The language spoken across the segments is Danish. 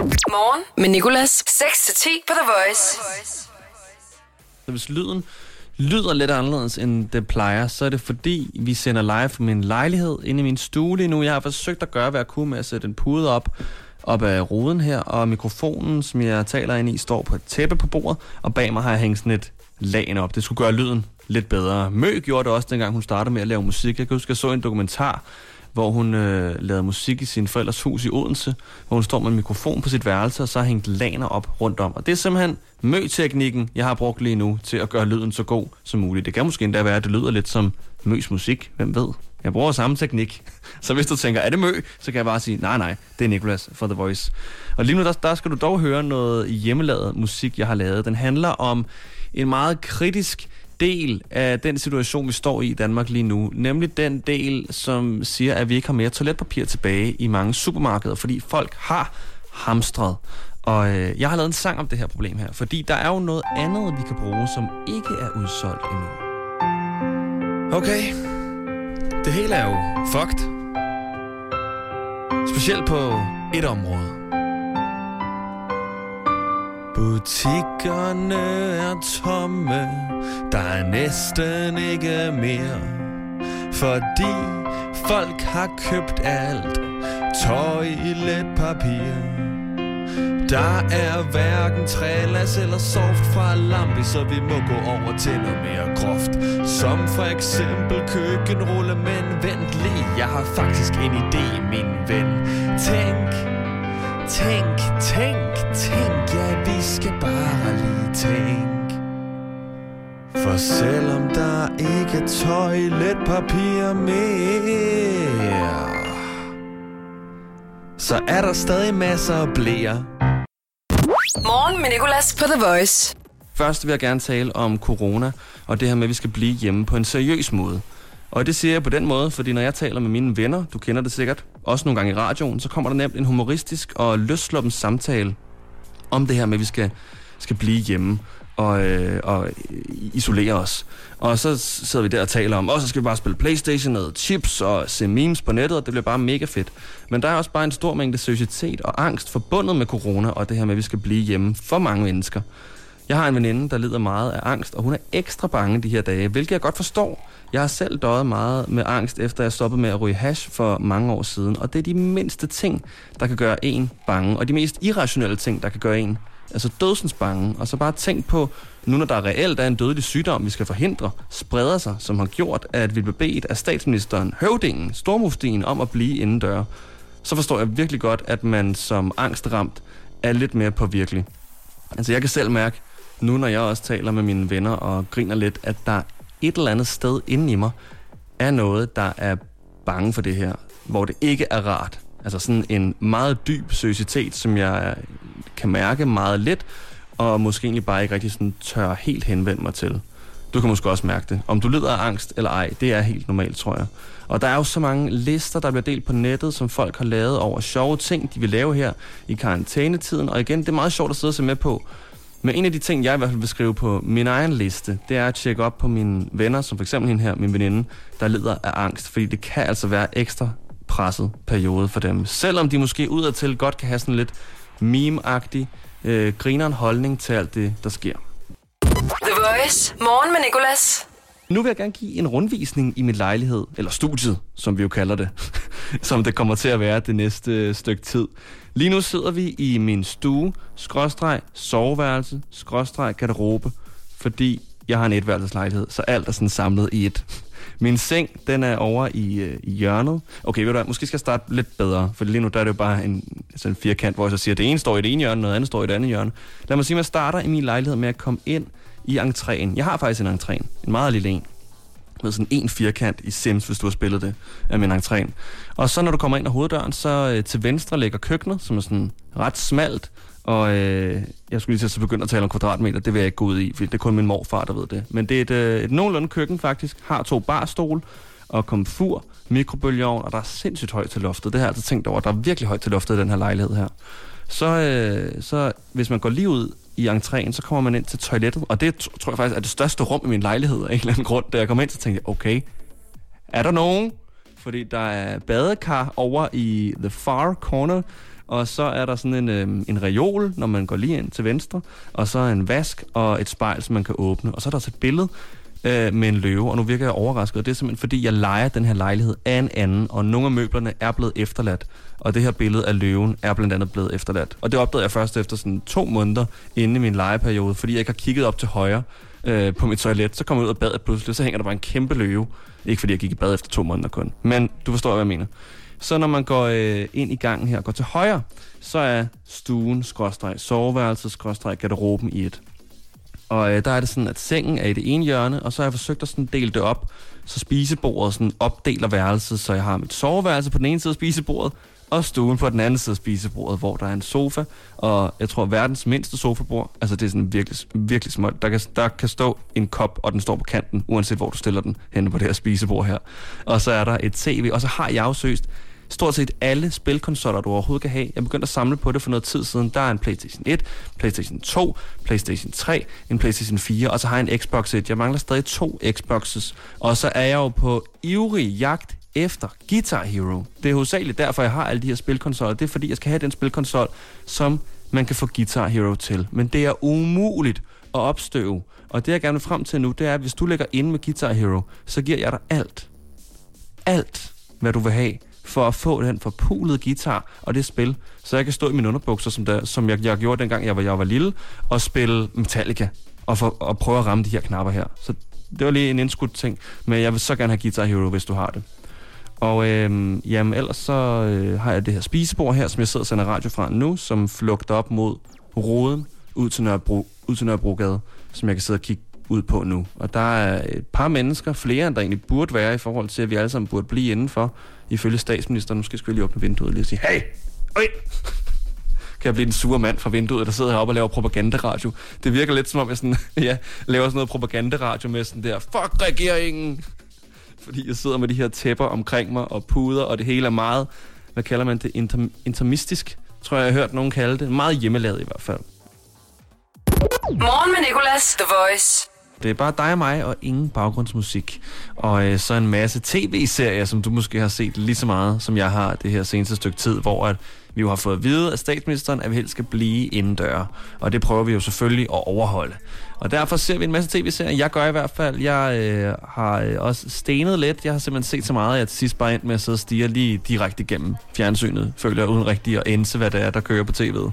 Morgen med Nicolas. 6-10 på The Voice. Så hvis lyden lyder lidt anderledes, end det plejer, så er det fordi, vi sender live fra min lejlighed inde i min stue lige nu. Jeg har forsøgt at gøre, hvad jeg kunne med at sætte en pude op, op af ruden her, og mikrofonen, som jeg taler ind i, står på et tæppe på bordet, og bag mig har jeg hængt sådan et lagen op. Det skulle gøre lyden lidt bedre. Mø gjorde det også, dengang hun startede med at lave musik. Jeg kan huske, at jeg så en dokumentar, hvor hun øh, lavede musik i sin forældres hus i Odense, hvor hun står med en mikrofon på sit værelse, og så har hængt laner op rundt om. Og det er simpelthen mø-teknikken, jeg har brugt lige nu til at gøre lyden så god som muligt. Det kan måske endda være, at det lyder lidt som møs musik. Hvem ved? Jeg bruger samme teknik. Så hvis du tænker, er det mø, så kan jeg bare sige, nej, nej, det er Nicolas for The Voice. Og lige nu, der, der skal du dog høre noget hjemmelavet musik, jeg har lavet. Den handler om en meget kritisk del af den situation, vi står i i Danmark lige nu. Nemlig den del, som siger, at vi ikke har mere toiletpapir tilbage i mange supermarkeder, fordi folk har hamstret. Og øh, jeg har lavet en sang om det her problem her, fordi der er jo noget andet, vi kan bruge, som ikke er udsolgt endnu. Okay, det hele er jo fucked. Specielt på et område. Butikkerne er tomme, der er næsten ikke mere. Fordi folk har købt alt, toiletpapir. Der er hverken trælas eller soft fra lampe, så vi må gå over til noget mere groft. Som for eksempel køkkenrulle, men vent lige, jeg har faktisk en idé, selvom der ikke er toiletpapir mere, så er der stadig masser af blære. Morgen med Nicolas på The Voice. Først vil jeg gerne tale om corona, og det her med, at vi skal blive hjemme på en seriøs måde. Og det siger jeg på den måde, fordi når jeg taler med mine venner, du kender det sikkert, også nogle gange i radioen, så kommer der nemt en humoristisk og løsluppen samtale om det her med, at vi skal, skal blive hjemme og, øh, og isolere os. Og så sidder vi der og taler om, og så skal vi bare spille Playstation og chips og se memes på nettet, og det bliver bare mega fedt. Men der er også bare en stor mængde seriøsitet og angst forbundet med corona, og det her med, at vi skal blive hjemme for mange mennesker. Jeg har en veninde, der lider meget af angst, og hun er ekstra bange de her dage, hvilket jeg godt forstår. Jeg har selv døjet meget med angst, efter jeg stoppede med at ryge hash for mange år siden, og det er de mindste ting, der kan gøre en bange, og de mest irrationelle ting, der kan gøre en altså dødsens bange. Og så bare tænk på, nu når der reelt er en dødelig sygdom, vi skal forhindre, spreder sig, som har gjort, at vi blev bedt af statsministeren, høvdingen, stormuftien om at blive indendør. Så forstår jeg virkelig godt, at man som angstramt er lidt mere påvirkelig. Altså jeg kan selv mærke, nu når jeg også taler med mine venner og griner lidt, at der et eller andet sted inde i mig er noget, der er bange for det her, hvor det ikke er rart. Altså sådan en meget dyb seriøsitet, som jeg kan mærke meget let, og måske egentlig bare ikke rigtig sådan tør helt henvende mig til. Du kan måske også mærke det. Om du lider af angst eller ej, det er helt normalt, tror jeg. Og der er jo så mange lister, der bliver delt på nettet, som folk har lavet over sjove ting, de vil lave her i karantænetiden. Og igen, det er meget sjovt at sidde og se med på. Men en af de ting, jeg i hvert fald vil skrive på min egen liste, det er at tjekke op på mine venner, som for eksempel hende her, min veninde, der lider af angst. Fordi det kan altså være ekstra presset periode for dem. Selvom de måske udadtil godt kan have sådan lidt meme-agtig, øh, grineren holdning til alt det, der sker. The Voice. Morgen med Nicolas. Nu vil jeg gerne give en rundvisning i min lejlighed, eller studiet, som vi jo kalder det, som det kommer til at være det næste stykke tid. Lige nu sidder vi i min stue, skråstreg, soveværelse, skråstreg, garderobe, fordi jeg har en etværelseslejlighed, så alt er sådan samlet i et. Min seng, den er over i, øh, i hjørnet. Okay, ved du hvad, måske skal jeg starte lidt bedre, for lige nu der er det jo bare en, sådan en firkant, hvor jeg så siger, at det ene står i det ene hjørne, noget andet står i det andet hjørne. Lad mig sige, at jeg starter i min lejlighed med at komme ind i entréen. Jeg har faktisk en entréen, en meget lille en med sådan en firkant i Sims, hvis du har spillet det, af min entréen. Og så når du kommer ind ad hoveddøren, så øh, til venstre ligger køkkenet, som er sådan ret smalt, og øh, jeg skulle lige til at begynde at tale om kvadratmeter, det vil jeg ikke gå ud i, for det er kun min morfar, der ved det. Men det er et, øh, et nogenlunde køkken faktisk, har to barstol og komfur, mikrobølgeovn, og der er sindssygt højt til loftet. Det har jeg altså tænkt over, der er virkelig højt til loftet i den her lejlighed her. Så, øh, så hvis man går lige ud i entréen, så kommer man ind til toilettet, og det tror jeg faktisk er det største rum i min lejlighed af en eller anden grund. Da jeg kom ind, så tænkte jeg, okay, er der nogen? Fordi der er badekar over i the far corner, og så er der sådan en, øh, en reol, når man går lige ind til venstre, og så en vask og et spejl, som man kan åbne. Og så er der også et billede øh, med en løve, og nu virker jeg overrasket, og det er simpelthen fordi, jeg leger den her lejlighed af en anden, og nogle af møblerne er blevet efterladt, og det her billede af løven er blandt andet blevet efterladt. Og det opdagede jeg først efter sådan to måneder inde i min legeperiode, fordi jeg ikke har kigget op til højre øh, på mit toilet, så kommer jeg ud af badet pludselig, så hænger der bare en kæmpe løve. Ikke fordi jeg gik i bad efter to måneder kun, men du forstår, hvad jeg mener. Så når man går øh, ind i gangen her og går til højre, så er stuen, skråstreg, soveværelset, skråstreg, garderoben i et. Og øh, der er det sådan, at sengen er i det ene hjørne, og så har jeg forsøgt at sådan dele det op, så spisebordet sådan opdeler værelset, så jeg har mit soveværelse på den ene side af spisebordet, og stuen på den anden side af spisebordet, hvor der er en sofa, og jeg tror verdens mindste sofabord, altså det er sådan virkelig, virkelig småt, der kan, der kan stå en kop, og den står på kanten, uanset hvor du stiller den henne på det her spisebord her. Og så er der et tv, og så har jeg jo søst stort set alle spilkonsoller, du overhovedet kan have. Jeg begyndte at samle på det for noget tid siden. Der er en PlayStation 1, PlayStation 2, PlayStation 3, en PlayStation 4, og så har jeg en Xbox 1. Jeg mangler stadig to Xboxes. Og så er jeg jo på ivrig jagt efter Guitar Hero. Det er hovedsageligt derfor, jeg har alle de her spilkonsoller. Det er fordi, jeg skal have den spilkonsol, som man kan få Guitar Hero til. Men det er umuligt at opstøve. Og det, jeg gerne vil frem til nu, det er, at hvis du lægger ind med Guitar Hero, så giver jeg dig alt. Alt, hvad du vil have for at få den forpulede guitar og det spil, så jeg kan stå i mine underbukser, som, der, som jeg, jeg gjorde dengang jeg var, jeg var lille, og spille Metallica og, for, og prøve at ramme de her knapper her. Så det var lige en indskudt ting, men jeg vil så gerne have Guitar Hero, hvis du har det. Og øh, jamen, ellers så øh, har jeg det her spisebord her, som jeg sidder og sender radio fra nu, som flugter op mod roden ud til, Nørrebro, ud til Nørrebrogade, som jeg kan sidde og kigge ud på nu. Og der er et par mennesker, flere end der egentlig burde være, i forhold til, at vi alle sammen burde blive indenfor, ifølge statsministeren. Nu skal jeg lige åbne vinduet og lige og sige, hey, øj! kan jeg blive en sur mand fra vinduet, der sidder heroppe og laver propagandaradio. Det virker lidt som om, jeg sådan, ja, laver sådan noget propagandaradio med sådan der, fuck regeringen! Fordi jeg sidder med de her tæpper omkring mig og puder, og det hele er meget, hvad kalder man det, inter, intermistisk, tror jeg, jeg har hørt nogen kalde det. Meget hjemmelavet i hvert fald. Morgen med Nicolas, The Voice. Det er bare dig og mig og ingen baggrundsmusik. Og øh, så en masse tv-serier, som du måske har set lige så meget, som jeg har det her seneste stykke tid, hvor at vi jo har fået at vide af statsministeren, at vi helst skal blive indendør. Og det prøver vi jo selvfølgelig at overholde. Og derfor ser vi en masse tv-serier. Jeg gør i hvert fald. Jeg øh, har øh, også stenet lidt. Jeg har simpelthen set så meget, at jeg til sidst bare endte med at sidde og stige lige direkte igennem fjernsynet. Føler jeg uden rigtig at ense, hvad det er, der kører på tv'et.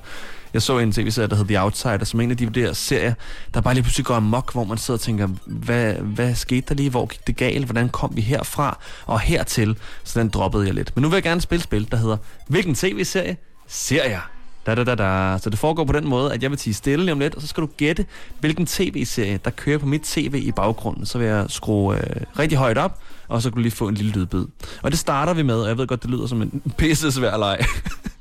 Jeg så en tv-serie, der hedder The Outsider, som en af de der serier, der bare lige pludselig går amok, hvor man sidder og tænker, hvad, hvad skete der lige? Hvor gik det galt? Hvordan kom vi herfra og hertil? Så den droppede jeg lidt. Men nu vil jeg gerne spille spil, der hedder, hvilken tv-serie ser jeg? Da, da, da, da. Så det foregår på den måde, at jeg vil tige stille lige om lidt, og så skal du gætte, hvilken tv-serie, der kører på mit tv i baggrunden. Så vil jeg skrue øh, rigtig højt op, og så kan du lige få en lille lydbid. Og det starter vi med, og jeg ved godt, det lyder som en pisse svær leg.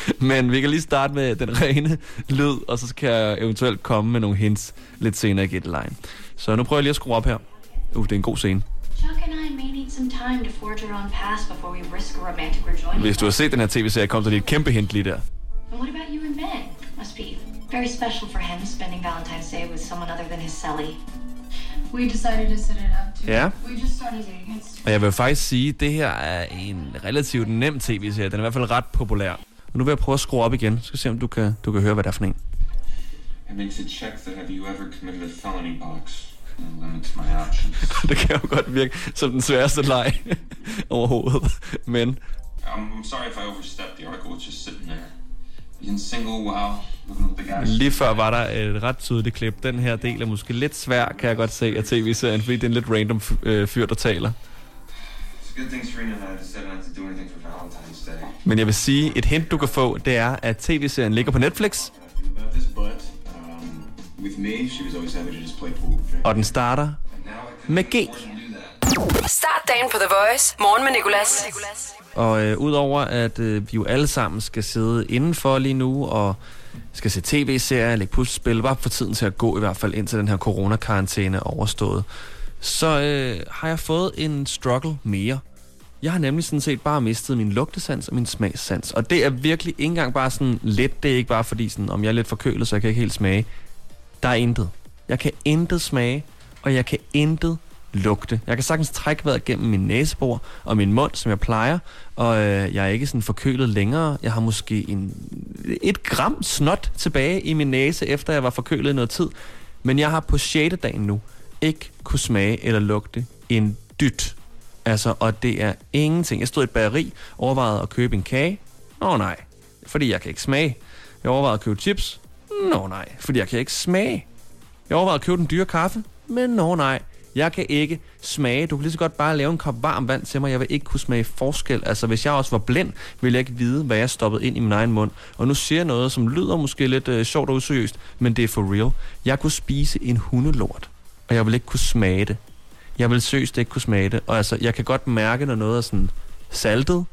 Men vi kan lige starte med den rene lyd, og så kan jeg eventuelt komme med nogle hints lidt senere i gættelejen. Så nu prøver jeg lige at skrue op her. Uh, det er en god scene. Hvis du har set den her tv-serie, kom der lige et kæmpe hint lige der. And what about you and Ben? Must be very special for him spending Valentine's Day with someone other than his Sally. We decided to set it up to. Ja. We just started dating. Og jeg vil faktisk sige, at det her er en relativt nem tv-serie. Den er i hvert fald ret populær. Og nu vil jeg prøve at skrue op igen. Så skal se, om du kan, du kan høre, hvad det er for en. Makes it check the have you ever committed a felony box limits my options. det kan jo godt virke som den sværeste leg overhovedet. Men I'm, sorry if I overstepped. The article was just sitting there. Being single, wow, the guys. lige før var der et ret tydeligt klip. Den her del er måske lidt svær, kan jeg godt se, af tv-serien, fordi det er en lidt random øh, fyr, der taler. Men jeg vil sige, et hint, du kan få, det er, at tv-serien ligger på Netflix, but um, og den starter med G. Start dagen på The Voice. Morgen med Nicolas. Og øh, udover at øh, vi jo alle sammen skal sidde indenfor lige nu og skal se tv-serier, lægge puslespil, bare for tiden til at gå i hvert fald indtil den her coronakarantæne er overstået, så øh, har jeg fået en struggle mere. Jeg har nemlig sådan set bare mistet min lugtesans og min smagssans. Og det er virkelig ikke engang bare sådan let. Det er ikke bare fordi, sådan, om jeg er lidt forkølet, så jeg kan ikke helt smage. Der er intet. Jeg kan intet smage, og jeg kan intet lugte. Jeg kan sagtens trække vejret gennem min næsebor og min mund, som jeg plejer, og øh, jeg er ikke sådan forkølet længere. Jeg har måske en, et gram snot tilbage i min næse, efter jeg var forkølet i noget tid. Men jeg har på 6. dagen nu ikke kunne smage eller lugte en dyt. Altså, og det er ingenting. Jeg stod i et bageri, overvejede at købe en kage. Nå nej, fordi jeg kan ikke smage. Jeg overvejede at købe chips. Nå nej, fordi jeg kan ikke smage. Jeg overvejede at købe den dyre kaffe. Men nå nej, jeg kan ikke smage. Du kan lige så godt bare lave en kop varm vand til mig. Jeg vil ikke kunne smage forskel. Altså, hvis jeg også var blind, ville jeg ikke vide, hvad jeg stoppede ind i min egen mund. Og nu siger jeg noget, som lyder måske lidt øh, sjovt og useriøst, men det er for real. Jeg kunne spise en hundelort, og jeg vil ikke kunne smage det. Jeg vil seriøst ikke kunne smage det. Og altså, jeg kan godt mærke, når noget er sådan saltet,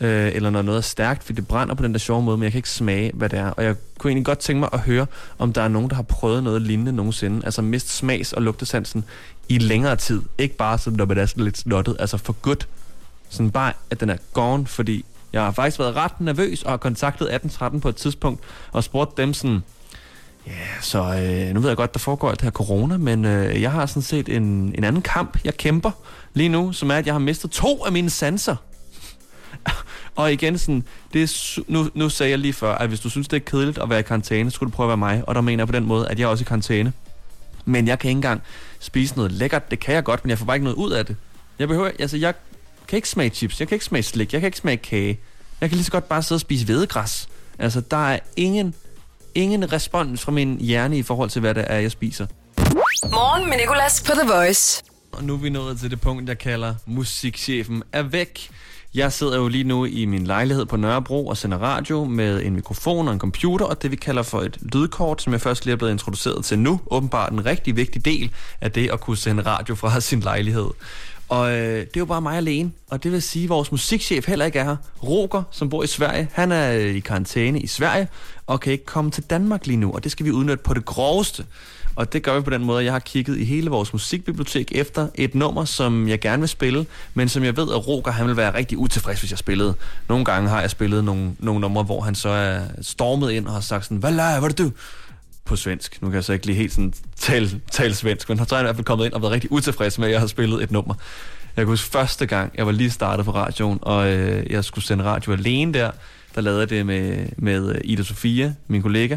øh, eller når noget er stærkt, fordi det brænder på den der sjove måde, men jeg kan ikke smage, hvad det er. Og jeg kunne egentlig godt tænke mig at høre, om der er nogen, der har prøvet noget lignende nogensinde. Altså mist smags- og lugtesansen i længere tid. Ikke bare sådan, når man er sådan lidt snottet, altså for godt. Sådan bare, at den er gone, fordi jeg har faktisk været ret nervøs og har kontaktet 1813 på et tidspunkt og spurgt dem sådan, ja, så øh, nu ved jeg godt, der foregår alt det her corona, men øh, jeg har sådan set en, en anden kamp, jeg kæmper lige nu, som er, at jeg har mistet to af mine sanser. og igen sådan, det er, su- nu, nu sagde jeg lige før, at hvis du synes, det er kedeligt at være i karantæne, så skulle du prøve at være mig. Og der mener jeg på den måde, at jeg er også i karantæne. Men jeg kan ikke engang spise noget lækkert. Det kan jeg godt, men jeg får bare ikke noget ud af det. Jeg behøver, altså jeg kan ikke smage chips, jeg kan ikke smage slik, jeg kan ikke smage kage. Jeg kan lige så godt bare sidde og spise hvedegræs. Altså, der er ingen, ingen respons fra min hjerne i forhold til, hvad det er, jeg spiser. Morgen med Nicolas på The Voice. Og nu er vi nået til det punkt, jeg kalder musikchefen er væk. Jeg sidder jo lige nu i min lejlighed på Nørrebro og sender radio med en mikrofon og en computer, og det vi kalder for et lydkort, som jeg først lige er blevet introduceret til nu. Åbenbart en rigtig vigtig del af det at kunne sende radio fra sin lejlighed. Og øh, det er jo bare mig alene, og det vil sige, at vores musikchef heller ikke er her. Roger, som bor i Sverige, han er øh, i karantæne i Sverige, og kan ikke komme til Danmark lige nu, og det skal vi udnytte på det groveste. Og det gør vi på den måde, at jeg har kigget i hele vores musikbibliotek efter et nummer, som jeg gerne vil spille, men som jeg ved, at Roger han vil være rigtig utilfreds, hvis jeg spillede. Nogle gange har jeg spillet nogle, nogle numre, hvor han så er stormet ind og har sagt sådan, hvad laver du? På svensk. Nu kan jeg så ikke lige helt sådan tale, tale svensk, men så er i hvert fald kommet ind og været rigtig utilfreds med, at jeg har spillet et nummer. Jeg kan huske første gang, jeg var lige startet på radioen, og øh, jeg skulle sende radio alene der. Der lavede jeg det med, med øh, Ida Sofia, min kollega.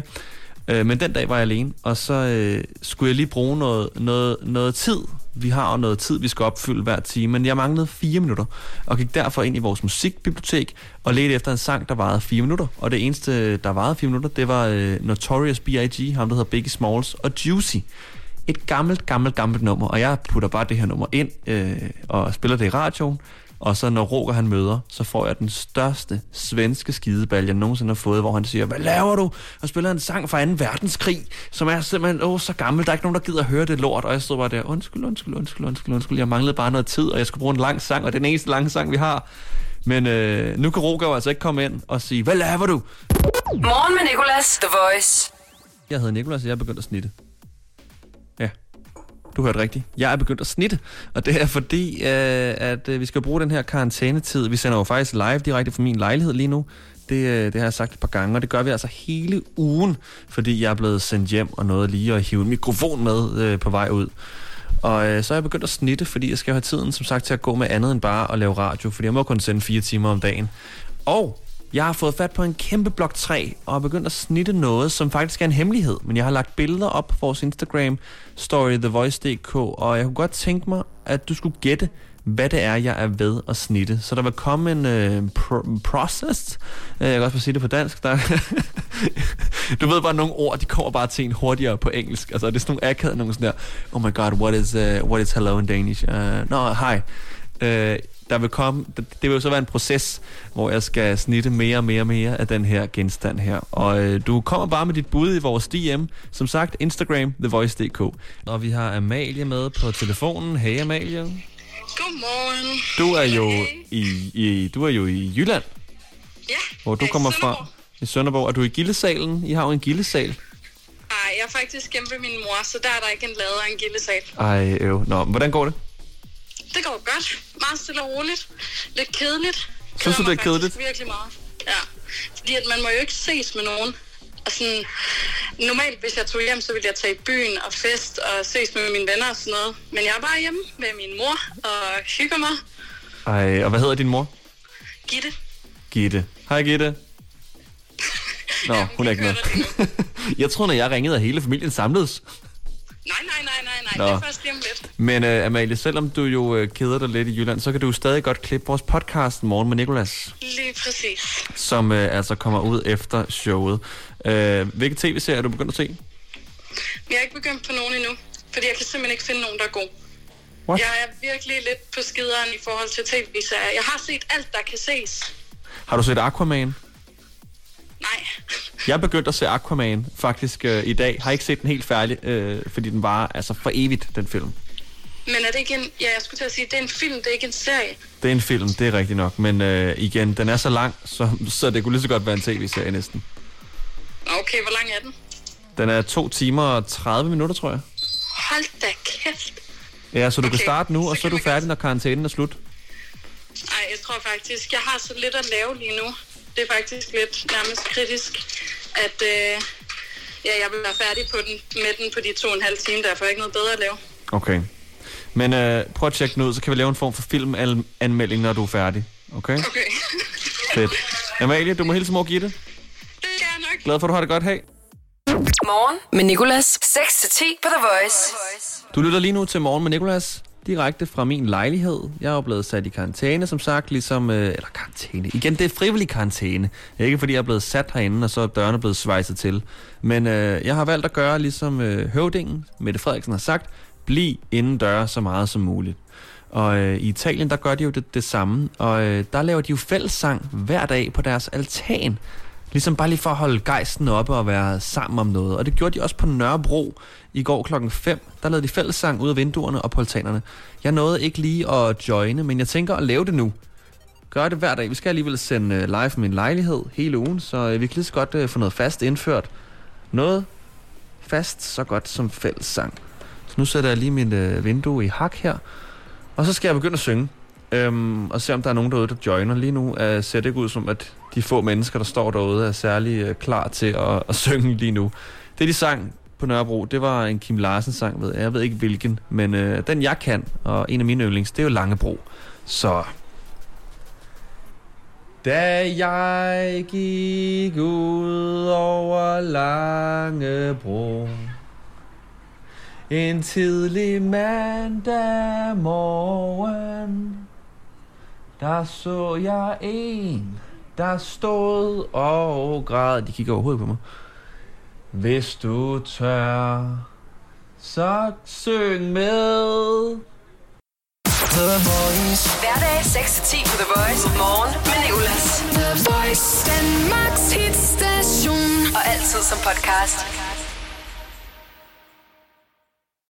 Øh, men den dag var jeg alene, og så øh, skulle jeg lige bruge noget, noget, noget tid. Vi har jo noget tid, vi skal opfylde hver time, men jeg manglede fire minutter, og gik derfor ind i vores musikbibliotek og ledte efter en sang, der varede fire minutter. Og det eneste, der varede fire minutter, det var øh, Notorious B.I.G., ham der hedder Biggie Smalls, og Juicy. Et gammelt, gammelt, gammelt nummer, og jeg putter bare det her nummer ind øh, og spiller det i radioen. Og så når Roger han møder, så får jeg den største svenske skideball, jeg nogensinde har fået, hvor han siger, hvad laver du? Og spiller en sang fra 2. verdenskrig, som er simpelthen åh, så gammel, der er ikke nogen, der gider at høre det lort. Og jeg stod bare der, undskyld, undskyld, undskyld, undskyld, undskyld. Jeg manglede bare noget tid, og jeg skulle bruge en lang sang, og det er den eneste lange sang, vi har. Men øh, nu kan Roger altså ikke komme ind og sige, hvad laver du? Morgen med Nicolas, The Voice. Jeg hedder Nikolas, og jeg er begyndt at snitte. Ja, du hørte rigtigt. Jeg er begyndt at snitte, og det er fordi, øh, at øh, vi skal bruge den her karantænetid. Vi sender jo faktisk live direkte fra min lejlighed lige nu. Det, øh, det har jeg sagt et par gange, og det gør vi altså hele ugen, fordi jeg er blevet sendt hjem og noget lige at hive en mikrofon med øh, på vej ud. Og øh, så er jeg begyndt at snitte, fordi jeg skal have tiden, som sagt, til at gå med andet end bare at lave radio, fordi jeg må kun sende fire timer om dagen. Og jeg har fået fat på en kæmpe blok 3 og er begyndt at snitte noget, som faktisk er en hemmelighed. Men jeg har lagt billeder op på vores Instagram story, thevoice.dk, og jeg kunne godt tænke mig, at du skulle gætte, hvad det er, jeg er ved at snitte. Så der vil komme en øh, pro- process. Øh, jeg kan også bare sige det på dansk. Der du ved bare, nogle ord, de kommer bare til en hurtigere på engelsk. Altså, det er sådan nogle akavede, nogle sådan der, oh my god, what is, uh, what is hello in Danish? Øh, uh, no, hi. Uh, der vil komme, det, vil jo så være en proces, hvor jeg skal snitte mere og mere og mere af den her genstand her. Og øh, du kommer bare med dit bud i vores DM. Som sagt, Instagram, thevoice.dk. Og vi har Amalie med på telefonen. Hey Amalie. Godmorgen. Du er jo Hey. i, i, du er jo i Jylland, Ja, hvor du er kommer fra. I Sønderborg. Er du i Gildesalen? I har jo en gildesal. Nej, jeg er faktisk hjemme ved min mor, så der er der ikke en lader og en gildesal. Ej, øv. Nå, hvordan går det? Det går godt. Meget stille og roligt. Lidt kedeligt. Synes du, det er kedeligt? Virkelig meget. Ja. Fordi at man må jo ikke ses med nogen Og sådan, normalt, hvis jeg tog hjem, så ville jeg tage i byen og fest og ses med mine venner og sådan noget. Men jeg er bare hjemme med min mor og hygger mig. Ej, og hvad hedder din mor? Gitte. Gitte. Hej Gitte. Nå, Ja, hun er ikke med. jeg tror, når jeg ringede, at hele familien samledes. Nej, nej, nej, nej, nej. Nå. Det er først lige om lidt. Men uh, Amalie, selvom du jo uh, keder dig lidt i Jylland, så kan du stadig godt klippe vores podcast Morgen med Nicolas, Lige præcis. som uh, altså kommer ud efter showet. Uh, hvilke tv-serier er du begyndt at se? Jeg er ikke begyndt på nogen endnu, fordi jeg kan simpelthen ikke finde nogen, der er god. What? Jeg er virkelig lidt på skideren i forhold til tv-serier. Jeg har set alt, der kan ses. Har du set Aquaman? Nej. Jeg er begyndt at se Aquaman faktisk uh, i dag. Har ikke set den helt færdig, uh, fordi den var altså for evigt, den film. Men er det ikke en... Ja, jeg skulle til at sige, det er en film, det er ikke en serie. Det er en film, det er rigtigt nok. Men uh, igen, den er så lang, så, så det kunne lige så godt være en tv-serie næsten. Okay, hvor lang er den? Den er 2 timer og 30 minutter, tror jeg. Hold da kæft. Ja, så du okay. kan starte nu, så og så er kan du færdig, når karantænen er slut. Nej, jeg tror faktisk, jeg har så lidt at lave lige nu. Det er faktisk lidt nærmest kritisk, at øh, ja, jeg vil være færdig på den, med den på de to og en halv time. Derfor er ikke noget bedre at lave. Okay. Men øh, prøv at tjekke den ud, så kan vi lave en form for filmanmelding, når du er færdig. Okay? Okay. Fedt. Amalie, du må hilse mor Gitte. det skal jeg nok. Glad for, at du har det godt. Hej. Morgen med Nicolas. 6-10 på The Voice. Du lytter lige nu til Morgen med Nicolas. Direkte fra min lejlighed. Jeg er jo blevet sat i karantæne, som sagt, ligesom... Øh, eller karantæne. Igen, det er frivillig karantæne. Ikke fordi jeg er blevet sat herinde, og så er dørene blevet svejset til. Men øh, jeg har valgt at gøre, ligesom øh, høvdingen, Mette Frederiksen, har sagt, bliv inden døre så meget som muligt. Og øh, i Italien, der gør de jo det, det samme. Og øh, der laver de jo fællessang hver dag på deres altan. Ligesom bare lige for at holde gejsten oppe og være sammen om noget. Og det gjorde de også på Nørrebro i går klokken 5. Der lavede de fællessang ud af vinduerne og poltanerne. Jeg nåede ikke lige at joine, men jeg tænker at lave det nu. Gør det hver dag. Vi skal alligevel sende øh, live fra min lejlighed hele ugen, så øh, vi kan lige så godt øh, få noget fast indført. Noget fast så godt som fællessang. Så nu sætter jeg lige mit øh, vindue i hak her. Og så skal jeg begynde at synge. Øhm, og se om der er nogen derude, der joiner. Lige nu øh, ser det ikke ud som, at de få mennesker, der står derude, er særlig øh, klar til at, at synge lige nu. Det, de sang på Nørrebro, det var en Kim Larsen-sang, ved jeg. jeg ved ikke hvilken, men øh, den jeg kan, og en af mine yndlings, det er jo Langebro. Så... Da jeg gik ud over Langebro En tidlig mandag morgen Der så jeg en, der stod og græd De kigger overhovedet på mig Hvis du tør, så syng med Hverdag 6-10 på The Voice. Morgen med Nicolas. The Voice, Danmarks hitstation. Og altid som podcast.